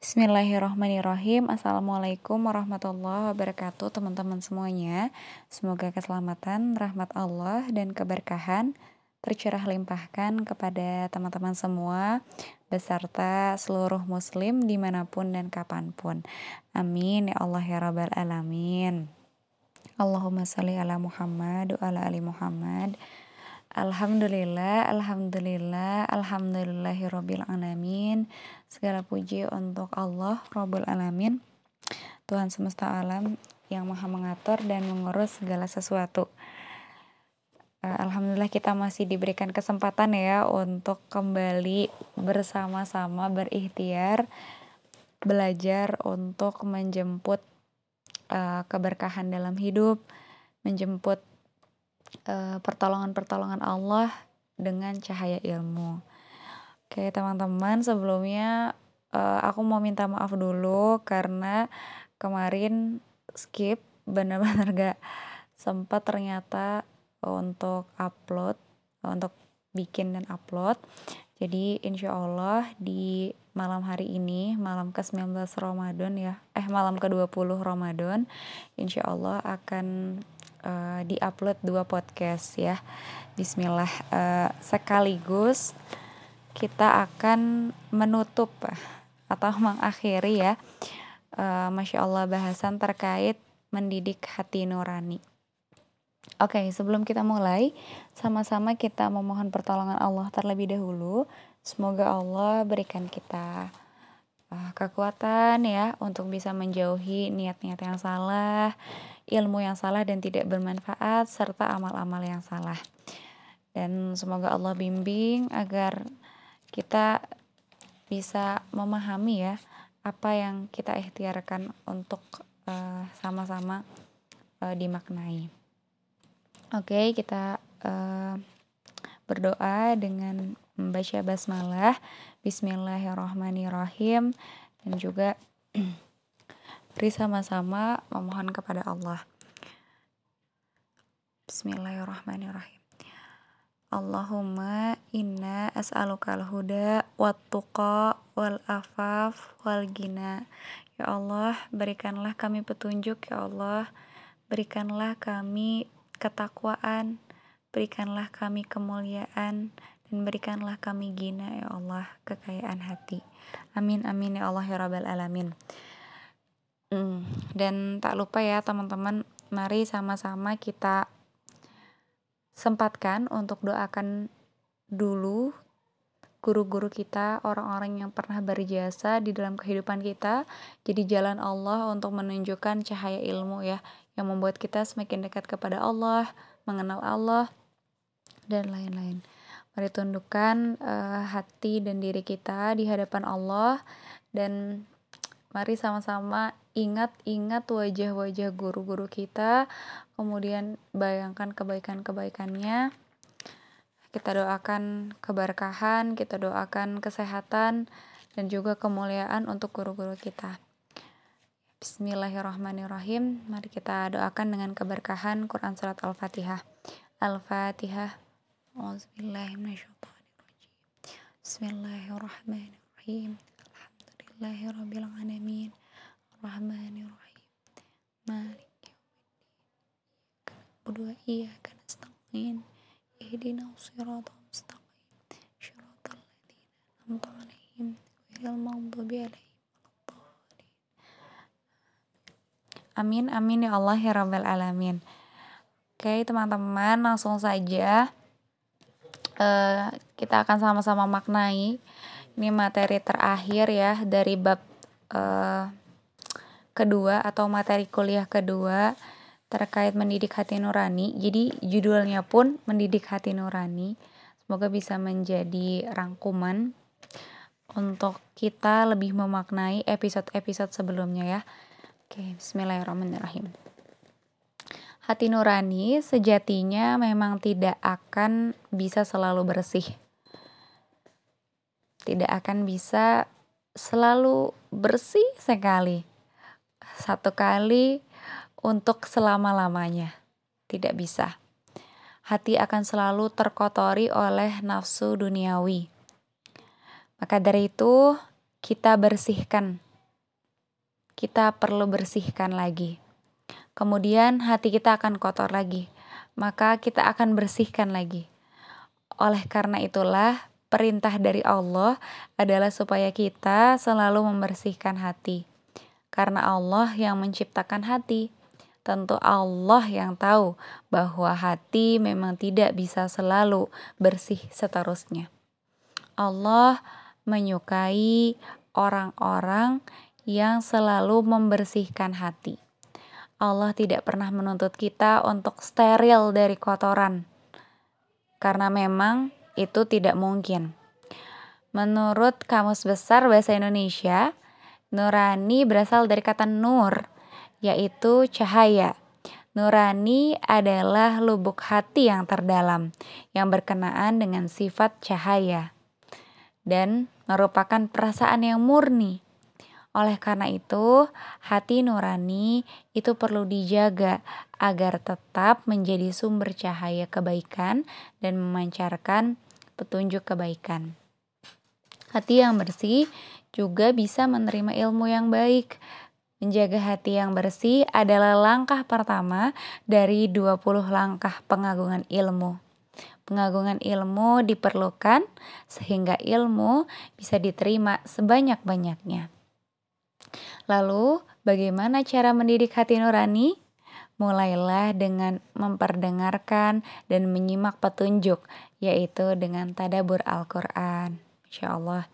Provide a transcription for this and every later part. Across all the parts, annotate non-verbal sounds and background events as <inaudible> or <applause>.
Bismillahirrahmanirrahim. Assalamualaikum warahmatullahi wabarakatuh Teman-teman semuanya. Semoga keselamatan, rahmat Allah, dan keberkahan Tercurah limpahkan kepada teman-teman semua Beserta seluruh muslim di mana pun dan kapan pun. Amin. Ya Allah Ya Rabbal Alamin. Allahumma salli ala Muhammad wa ala ali Muhammad Alhamdulillah, Alhamdulillah, Alhamdulillahirabbil alamin. Segala puji untuk Allah Rabbul Alamin, Tuhan semesta alam yang maha mengatur dan mengurus segala sesuatu. Eh, Alhamdulillah kita masih diberikan kesempatan ya untuk kembali bersama-sama berikhtiar belajar untuk menjemput uh, keberkahan dalam hidup, menjemput pertolongan-pertolongan Allah dengan cahaya ilmu. Oke, teman-teman, sebelumnya uh, aku mau minta maaf dulu karena kemarin skip benar-benar <laughs> gak sempat ternyata untuk upload, untuk bikin dan upload. Jadi insya Allah di malam hari ini, malam ke-19 Ramadan ya, eh malam ke-20 Ramadan, insya Allah akan uh, di-upload dua podcast ya. Bismillah. Uh, sekaligus kita akan menutup atau mengakhiri ya. Uh, Masya Allah bahasan terkait mendidik hati nurani. Oke, okay, sebelum kita mulai, sama-sama kita memohon pertolongan Allah terlebih dahulu. Semoga Allah berikan kita kekuatan ya untuk bisa menjauhi niat-niat yang salah, ilmu yang salah dan tidak bermanfaat, serta amal-amal yang salah. Dan semoga Allah bimbing agar kita bisa memahami ya apa yang kita ikhtiarkan untuk uh, sama-sama uh, dimaknai. Oke, okay, kita uh, berdoa dengan membaca basmalah, Bismillahirrahmanirrahim, dan juga <clears throat> Mari sama-sama memohon kepada Allah. Bismillahirrahmanirrahim. Allahumma inna as'alukal huda wat tuqa wal afaf wal gina. Ya Allah, berikanlah kami petunjuk ya Allah. Berikanlah kami ketakwaan, berikanlah kami kemuliaan dan berikanlah kami gina ya Allah, kekayaan hati. Amin amin ya Allah ya rabbal alamin. Hmm, dan tak lupa ya teman-teman, mari sama-sama kita sempatkan untuk doakan dulu guru-guru kita, orang-orang yang pernah berjasa di dalam kehidupan kita, jadi jalan Allah untuk menunjukkan cahaya ilmu ya, yang membuat kita semakin dekat kepada Allah, mengenal Allah, dan lain-lain. Mari tundukkan uh, hati dan diri kita di hadapan Allah dan mari sama-sama ingat-ingat wajah-wajah guru-guru kita, kemudian bayangkan kebaikan-kebaikannya. Kita doakan keberkahan, kita doakan kesehatan, dan juga kemuliaan untuk guru-guru kita. Bismillahirrahmanirrahim. Mari kita doakan dengan keberkahan Quran Surat Al-Fatihah. Al-Fatihah. Bismillahirrahmanirrahim. Alhamdulillahirrahmanirrahim. Rahmanirrahim Malik Yawmiddin Wa iyyaka nasta'in. Ihdina siratal mustaqim. Shiratal ladzina an'amta 'alaihim ghairil maghdubi 'alaihim Amin amin ya Allah ya rabbal alamin. Oke, teman-teman, langsung saja uh, kita akan sama-sama maknai ini materi terakhir ya dari bab uh, kedua atau materi kuliah kedua terkait mendidik hati nurani. Jadi judulnya pun mendidik hati nurani. Semoga bisa menjadi rangkuman untuk kita lebih memaknai episode-episode sebelumnya ya. Oke, bismillahirrahmanirrahim. Hati nurani sejatinya memang tidak akan bisa selalu bersih. Tidak akan bisa selalu bersih sekali satu kali untuk selama-lamanya. Tidak bisa. Hati akan selalu terkotori oleh nafsu duniawi. Maka dari itu, kita bersihkan kita perlu bersihkan lagi. Kemudian hati kita akan kotor lagi, maka kita akan bersihkan lagi. Oleh karena itulah, perintah dari Allah adalah supaya kita selalu membersihkan hati. Karena Allah yang menciptakan hati. Tentu Allah yang tahu bahwa hati memang tidak bisa selalu bersih seterusnya. Allah menyukai orang-orang yang selalu membersihkan hati. Allah tidak pernah menuntut kita untuk steril dari kotoran, karena memang itu tidak mungkin. Menurut Kamus Besar Bahasa Indonesia, nurani berasal dari kata nur, yaitu cahaya. Nurani adalah lubuk hati yang terdalam, yang berkenaan dengan sifat cahaya, dan merupakan perasaan yang murni. Oleh karena itu, hati nurani itu perlu dijaga agar tetap menjadi sumber cahaya kebaikan dan memancarkan petunjuk kebaikan. Hati yang bersih juga bisa menerima ilmu yang baik. Menjaga hati yang bersih adalah langkah pertama dari 20 langkah pengagungan ilmu. Pengagungan ilmu diperlukan sehingga ilmu bisa diterima sebanyak-banyaknya. Lalu, bagaimana cara mendidik hati nurani? Mulailah dengan memperdengarkan dan menyimak petunjuk, yaitu dengan tadabur Al-Quran. Insya Allah.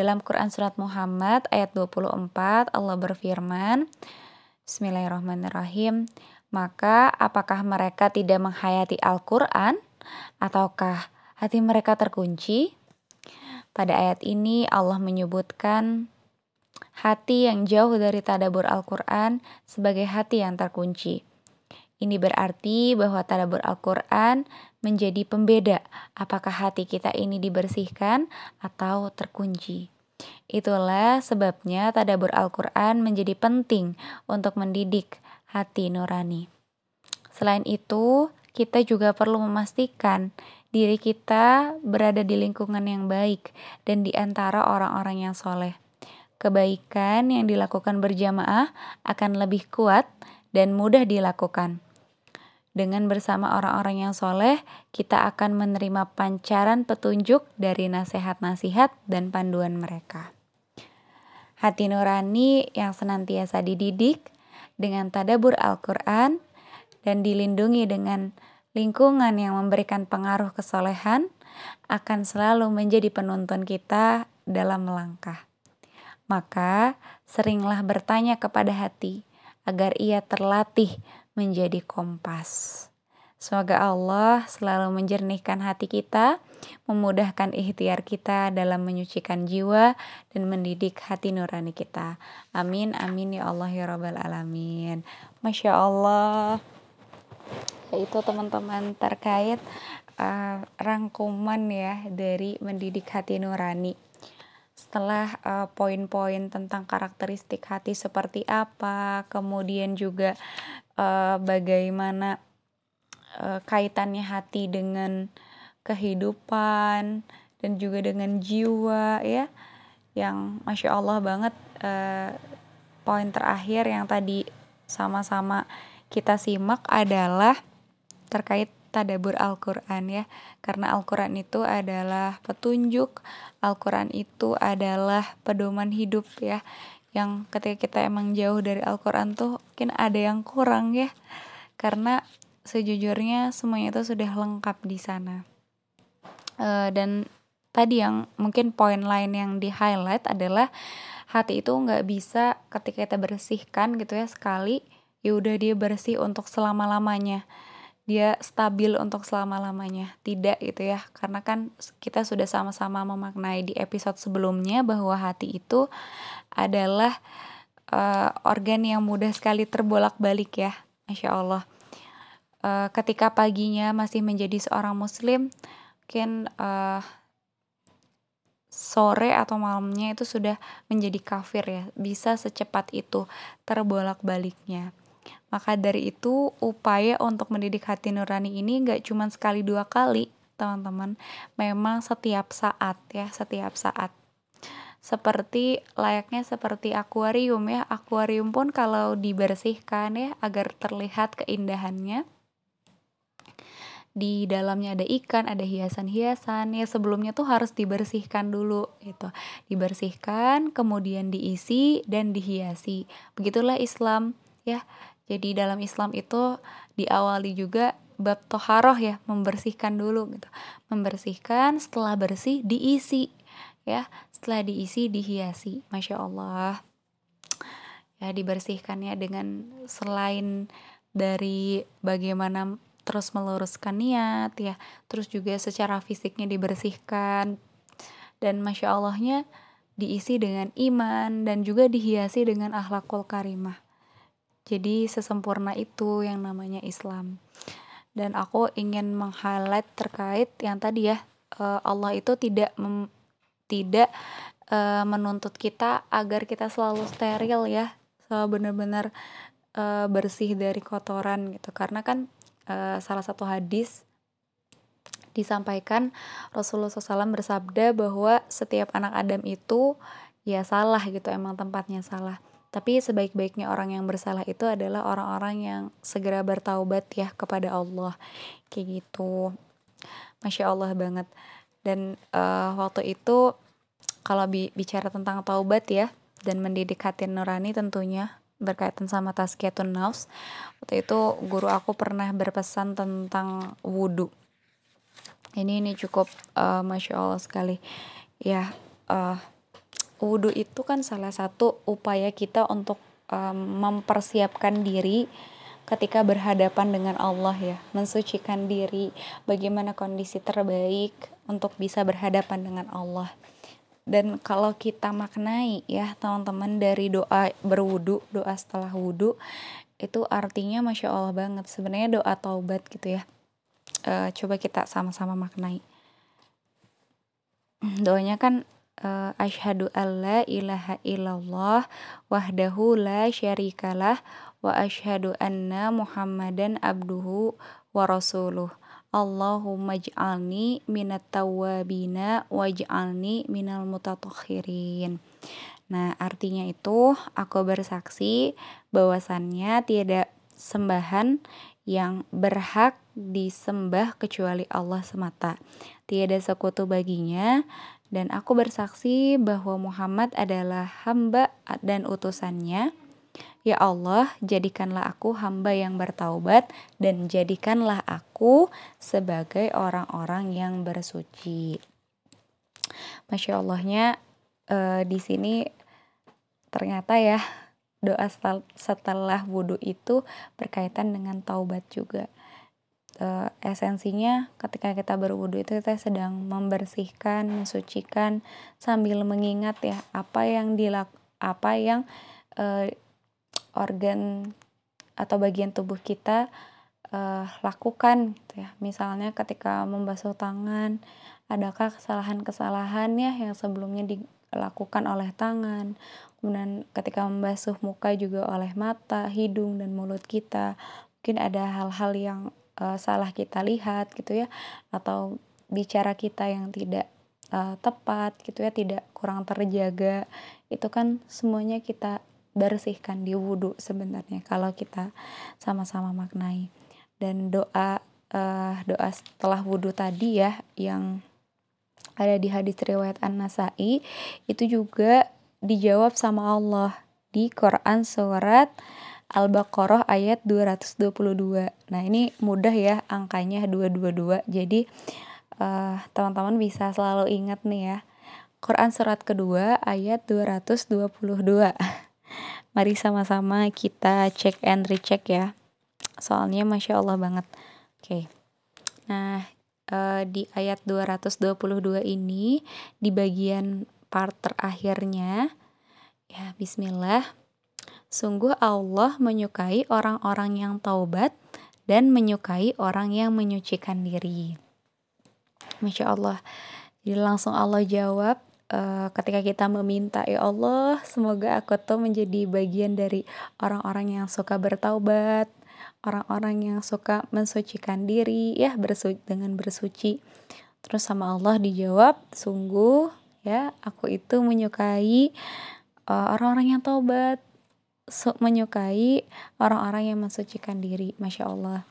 Dalam Quran Surat Muhammad ayat 24, Allah berfirman, Bismillahirrahmanirrahim, maka apakah mereka tidak menghayati Al-Quran? Ataukah hati mereka terkunci? Pada ayat ini Allah menyebutkan hati yang jauh dari tadabur Al-Quran sebagai hati yang terkunci. Ini berarti bahwa tadabur Al-Quran menjadi pembeda apakah hati kita ini dibersihkan atau terkunci. Itulah sebabnya tadabur Al-Quran menjadi penting untuk mendidik hati nurani. Selain itu, kita juga perlu memastikan diri kita berada di lingkungan yang baik dan di antara orang-orang yang soleh kebaikan yang dilakukan berjamaah akan lebih kuat dan mudah dilakukan. Dengan bersama orang-orang yang soleh, kita akan menerima pancaran petunjuk dari nasihat-nasihat dan panduan mereka. Hati nurani yang senantiasa dididik dengan tadabur Al-Quran dan dilindungi dengan lingkungan yang memberikan pengaruh kesolehan akan selalu menjadi penuntun kita dalam melangkah. Maka seringlah bertanya kepada hati agar ia terlatih menjadi kompas. Semoga Allah selalu menjernihkan hati kita, memudahkan ikhtiar kita dalam menyucikan jiwa dan mendidik hati nurani kita. Amin, amin ya Allah ya Rabbal Alamin. Masya Allah. Yaitu teman-teman terkait uh, rangkuman ya dari mendidik hati nurani setelah uh, poin-poin tentang karakteristik hati seperti apa, kemudian juga uh, bagaimana uh, kaitannya hati dengan kehidupan dan juga dengan jiwa ya, yang masya Allah banget uh, poin terakhir yang tadi sama-sama kita simak adalah terkait tadabur Al-Quran ya. Karena Al-Quran itu adalah petunjuk Al-Quran itu adalah pedoman hidup ya. Yang ketika kita emang jauh dari Al-Quran tuh mungkin ada yang kurang ya. Karena sejujurnya semuanya itu sudah lengkap di sana. E, dan tadi yang mungkin poin lain yang di highlight adalah hati itu nggak bisa ketika kita bersihkan gitu ya sekali ya udah dia bersih untuk selama lamanya dia stabil untuk selama-lamanya. Tidak gitu ya. Karena kan kita sudah sama-sama memaknai di episode sebelumnya bahwa hati itu adalah uh, organ yang mudah sekali terbolak-balik ya. Masya Allah. Uh, ketika paginya masih menjadi seorang muslim, mungkin uh, sore atau malamnya itu sudah menjadi kafir ya. Bisa secepat itu terbolak-baliknya. Maka dari itu upaya untuk mendidik hati nurani ini gak cuma sekali dua kali teman-teman. Memang setiap saat ya, setiap saat. seperti layaknya seperti akuarium ya akuarium pun kalau dibersihkan ya agar terlihat keindahannya di dalamnya ada ikan, ada hiasan-hiasan ya sebelumnya tuh harus dibersihkan dulu gitu. Dibersihkan, kemudian diisi dan dihiasi. Begitulah Islam ya. Jadi dalam Islam itu diawali juga bab toharoh ya, membersihkan dulu gitu. Membersihkan, setelah bersih diisi ya. Setelah diisi dihiasi. Masya Allah. Ya dibersihkannya dengan selain dari bagaimana terus meluruskan niat ya terus juga secara fisiknya dibersihkan dan masya Allahnya diisi dengan iman dan juga dihiasi dengan akhlakul karimah jadi sesempurna itu yang namanya Islam. Dan aku ingin meng-highlight terkait yang tadi ya eh, Allah itu tidak mem, tidak uh, menuntut kita agar kita selalu steril ya selalu benar-benar uh, bersih dari kotoran gitu. Karena kan uh, salah satu hadis disampaikan Rasulullah SAW bersabda bahwa setiap anak Adam itu ya salah gitu emang tempatnya salah tapi sebaik-baiknya orang yang bersalah itu adalah orang-orang yang segera bertaubat ya kepada Allah. Kayak gitu. Masya Allah banget. Dan uh, waktu itu kalau bi bicara tentang taubat ya dan mendidik hati nurani tentunya berkaitan sama tazkiyatun nafs waktu itu guru aku pernah berpesan tentang wudhu ini ini cukup uh, masya allah sekali. Ya uh, wudhu itu kan salah satu upaya kita untuk um, mempersiapkan diri ketika berhadapan dengan Allah ya. Mensucikan diri bagaimana kondisi terbaik untuk bisa berhadapan dengan Allah. Dan kalau kita maknai ya teman-teman dari doa berwudu doa setelah wudu itu artinya masya allah banget. Sebenarnya doa taubat gitu ya. E, coba kita sama-sama maknai. Doanya kan e, asyhadu alla ilaha illallah wahdahu la syarikalah wa asyhadu anna muhammadan abduhu wa rasuluh Allahumma ij'alni minat tawabina waj'alni minal mutatokhirin. Nah, artinya itu aku bersaksi bahwasannya tiada sembahan yang berhak disembah kecuali Allah semata. Tiada sekutu baginya dan aku bersaksi bahwa Muhammad adalah hamba dan utusannya Ya Allah, jadikanlah aku hamba yang bertaubat dan jadikanlah aku sebagai orang-orang yang bersuci. Masya Allahnya uh, di sini ternyata ya doa setelah wudhu itu berkaitan dengan taubat juga. Uh, esensinya ketika kita berwudhu itu kita sedang membersihkan, mensucikan sambil mengingat ya apa yang dilak apa yang uh, organ atau bagian tubuh kita uh, lakukan gitu ya. Misalnya ketika membasuh tangan, adakah kesalahan-kesalahan ya yang sebelumnya dilakukan oleh tangan. Kemudian ketika membasuh muka juga oleh mata, hidung dan mulut kita. Mungkin ada hal-hal yang uh, salah kita lihat gitu ya atau bicara kita yang tidak uh, tepat gitu ya, tidak kurang terjaga. Itu kan semuanya kita bersihkan di wudhu sebenarnya kalau kita sama-sama maknai dan doa uh, doa setelah wudhu tadi ya yang ada di hadis riwayat An-Nasai itu juga dijawab sama Allah di Quran surat Al-Baqarah ayat 222. Nah, ini mudah ya angkanya 222. Jadi uh, teman-teman bisa selalu ingat nih ya. Quran surat kedua ayat 222. <laughs> Mari sama-sama kita cek and recheck ya. Soalnya Masya Allah banget. Oke. Nah, uh, di ayat 222 ini, di bagian part terakhirnya, ya bismillah. Sungguh Allah menyukai orang-orang yang taubat dan menyukai orang yang menyucikan diri. Masya Allah. Jadi langsung Allah jawab, uh, ketika kita meminta ya Allah semoga aku tuh menjadi bagian dari orang-orang yang suka bertaubat orang-orang yang suka mensucikan diri ya bersuci dengan bersuci terus sama Allah dijawab sungguh ya aku itu menyukai uh, orang-orang yang taubat menyukai orang-orang yang mensucikan diri masya Allah.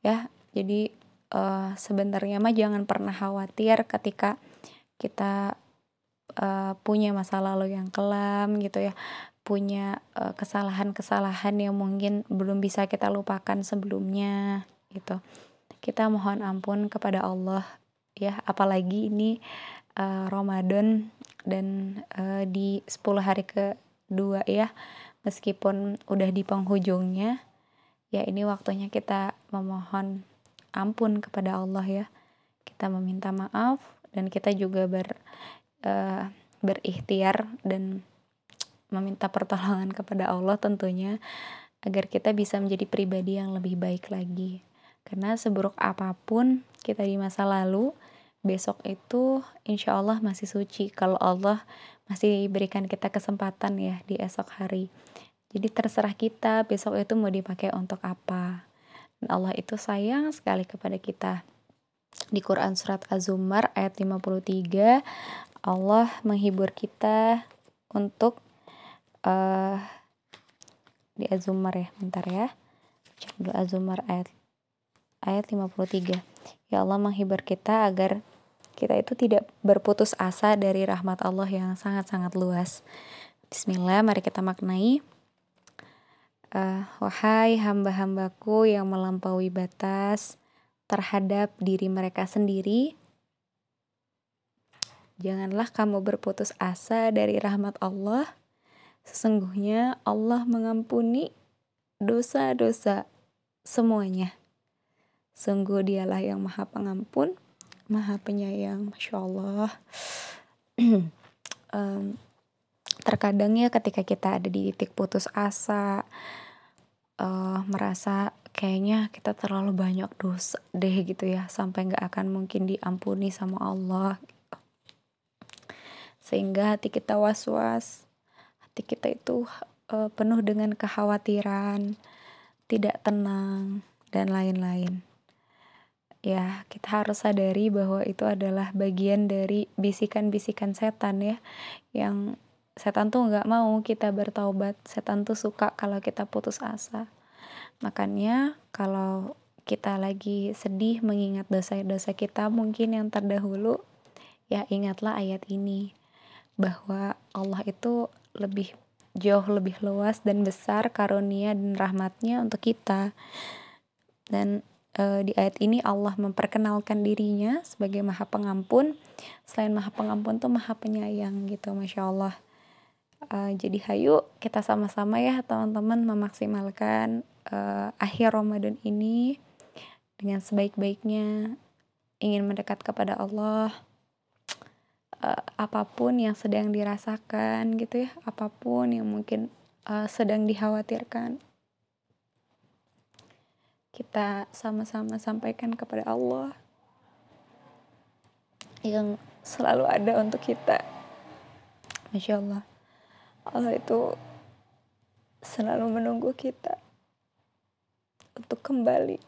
Ya jadi uh, sebenarnya mah jangan pernah khawatir ketika kita uh, punya masa lalu yang kelam gitu ya punya kesalahan-kesalahan uh, yang mungkin belum bisa kita lupakan sebelumnya gitu. Kita mohon ampun kepada Allah ya apalagi ini uh, Ramadan dan uh, di 10 hari kedua ya meskipun udah di penghujungnya ya ini waktunya kita memohon ampun kepada Allah ya. Kita meminta maaf dan kita juga ber uh, berikhtiar dan meminta pertolongan kepada Allah tentunya agar kita bisa menjadi pribadi yang lebih baik lagi. Karena seburuk apa pun kita di masa lalu, besok itu insya Allah masih suci kalau Allah masih berikan kita kesempatan ya di esok hari. Jadi terserah kita besok itu mau dipakai untuk apa. Dan Allah itu sayang sekali kepada kita. Di Quran surat Az-Zumar ayat 53 Allah menghibur kita untuk uh, di Az-Zumar ya, bentar ya. Cek Az-Zumar ayat ayat 53. Ya Allah menghibur kita agar kita itu tidak berputus asa dari rahmat Allah yang sangat-sangat luas. Bismillah, mari kita maknai. Uh, wahai hamba-hambaku yang melampaui batas terhadap diri mereka sendiri, janganlah kamu berputus asa dari rahmat Allah. Sesungguhnya Allah mengampuni dosa-dosa semuanya. Sungguh dialah yang maha pengampun, maha penyayang, Masya Allah. <clears throat> um, terkadang ya ketika kita ada di titik putus asa, uh, merasa kayaknya kita terlalu banyak dosa deh gitu ya, sampai nggak akan mungkin diampuni sama Allah. Sehingga hati kita was-was, hati kita itu uh, penuh dengan kekhawatiran, tidak tenang, dan lain-lain ya kita harus sadari bahwa itu adalah bagian dari bisikan-bisikan setan ya. Yang setan tuh nggak mau kita bertaubat. Setan tuh suka kalau kita putus asa. Makanya kalau kita lagi sedih mengingat dosa-dosa kita mungkin yang terdahulu ya ingatlah ayat ini. Bahwa Allah itu lebih jauh lebih luas dan besar karunia dan rahmatnya untuk kita. Dan uh, di ayat ini Allah memperkenalkan dirinya sebagai Maha Pengampun. Selain Maha Pengampun tuh Maha Penyayang gitu, masya Allah. Uh, jadi hayu kita sama-sama ya teman-teman memaksimalkan uh, akhir Ramadan ini dengan sebaik-baiknya ingin mendekat kepada Allah uh, apa pun yang sedang dirasakan gitu ya apa pun yang mungkin uh, sedang dikhawatirkan kita sama-sama sampaikan kepada Allah yang selalu ada untuk kita. Masya Allah. Allah itu selalu menunggu kita untuk kembali.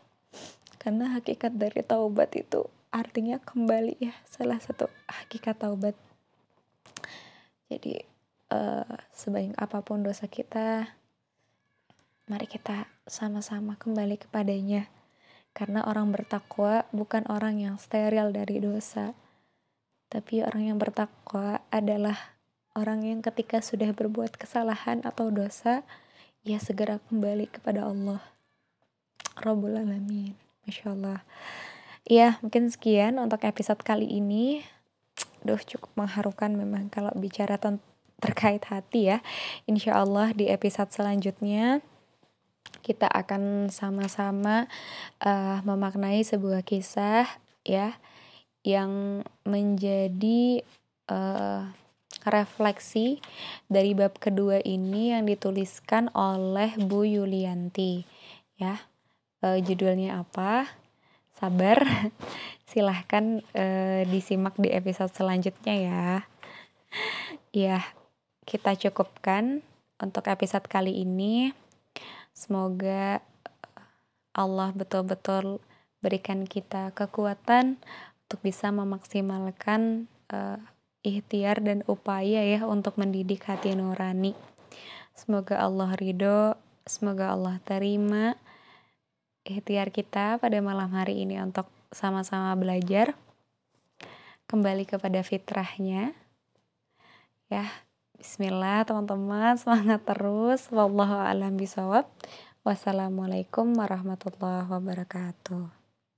Karena hakikat dari taubat itu artinya kembali ya. Salah satu hakikat taubat. Jadi uh, sebaik apa pun dosa kita, mari kita sama-sama kembali kepadanya. Karena orang bertakwa bukan orang yang steril dari dosa. Tapi orang yang bertakwa adalah orang yang ketika sudah berbuat kesalahan atau dosa, ia segera kembali kepada Allah. Rabbul Alamin. Masya Allah. Ya, mungkin sekian untuk episode kali ini. Duh, cukup mengharukan memang kalau bicara terkait hati ya. Insya Allah di episode selanjutnya kita akan sama-sama uh, memaknai sebuah kisah ya yang menjadi uh, refleksi dari bab kedua ini yang dituliskan oleh Bu Yulianti ya. Uh, judulnya apa? Sabar. <laughs> Silahkan uh, disimak di episode selanjutnya ya. Ya kita cukupkan untuk episode kali ini Semoga Allah betul-betul berikan kita kekuatan untuk bisa memaksimalkan uh, ikhtiar dan upaya ya untuk mendidik hati nurani. Semoga Allah ridho, semoga Allah terima ikhtiar kita pada malam hari ini untuk sama-sama belajar kembali kepada fitrahnya. Ya, bismillah teman-teman, semangat terus. Wallahu a'lam bishawab. Wassalamualaikum warahmatullahi wabarakatuh.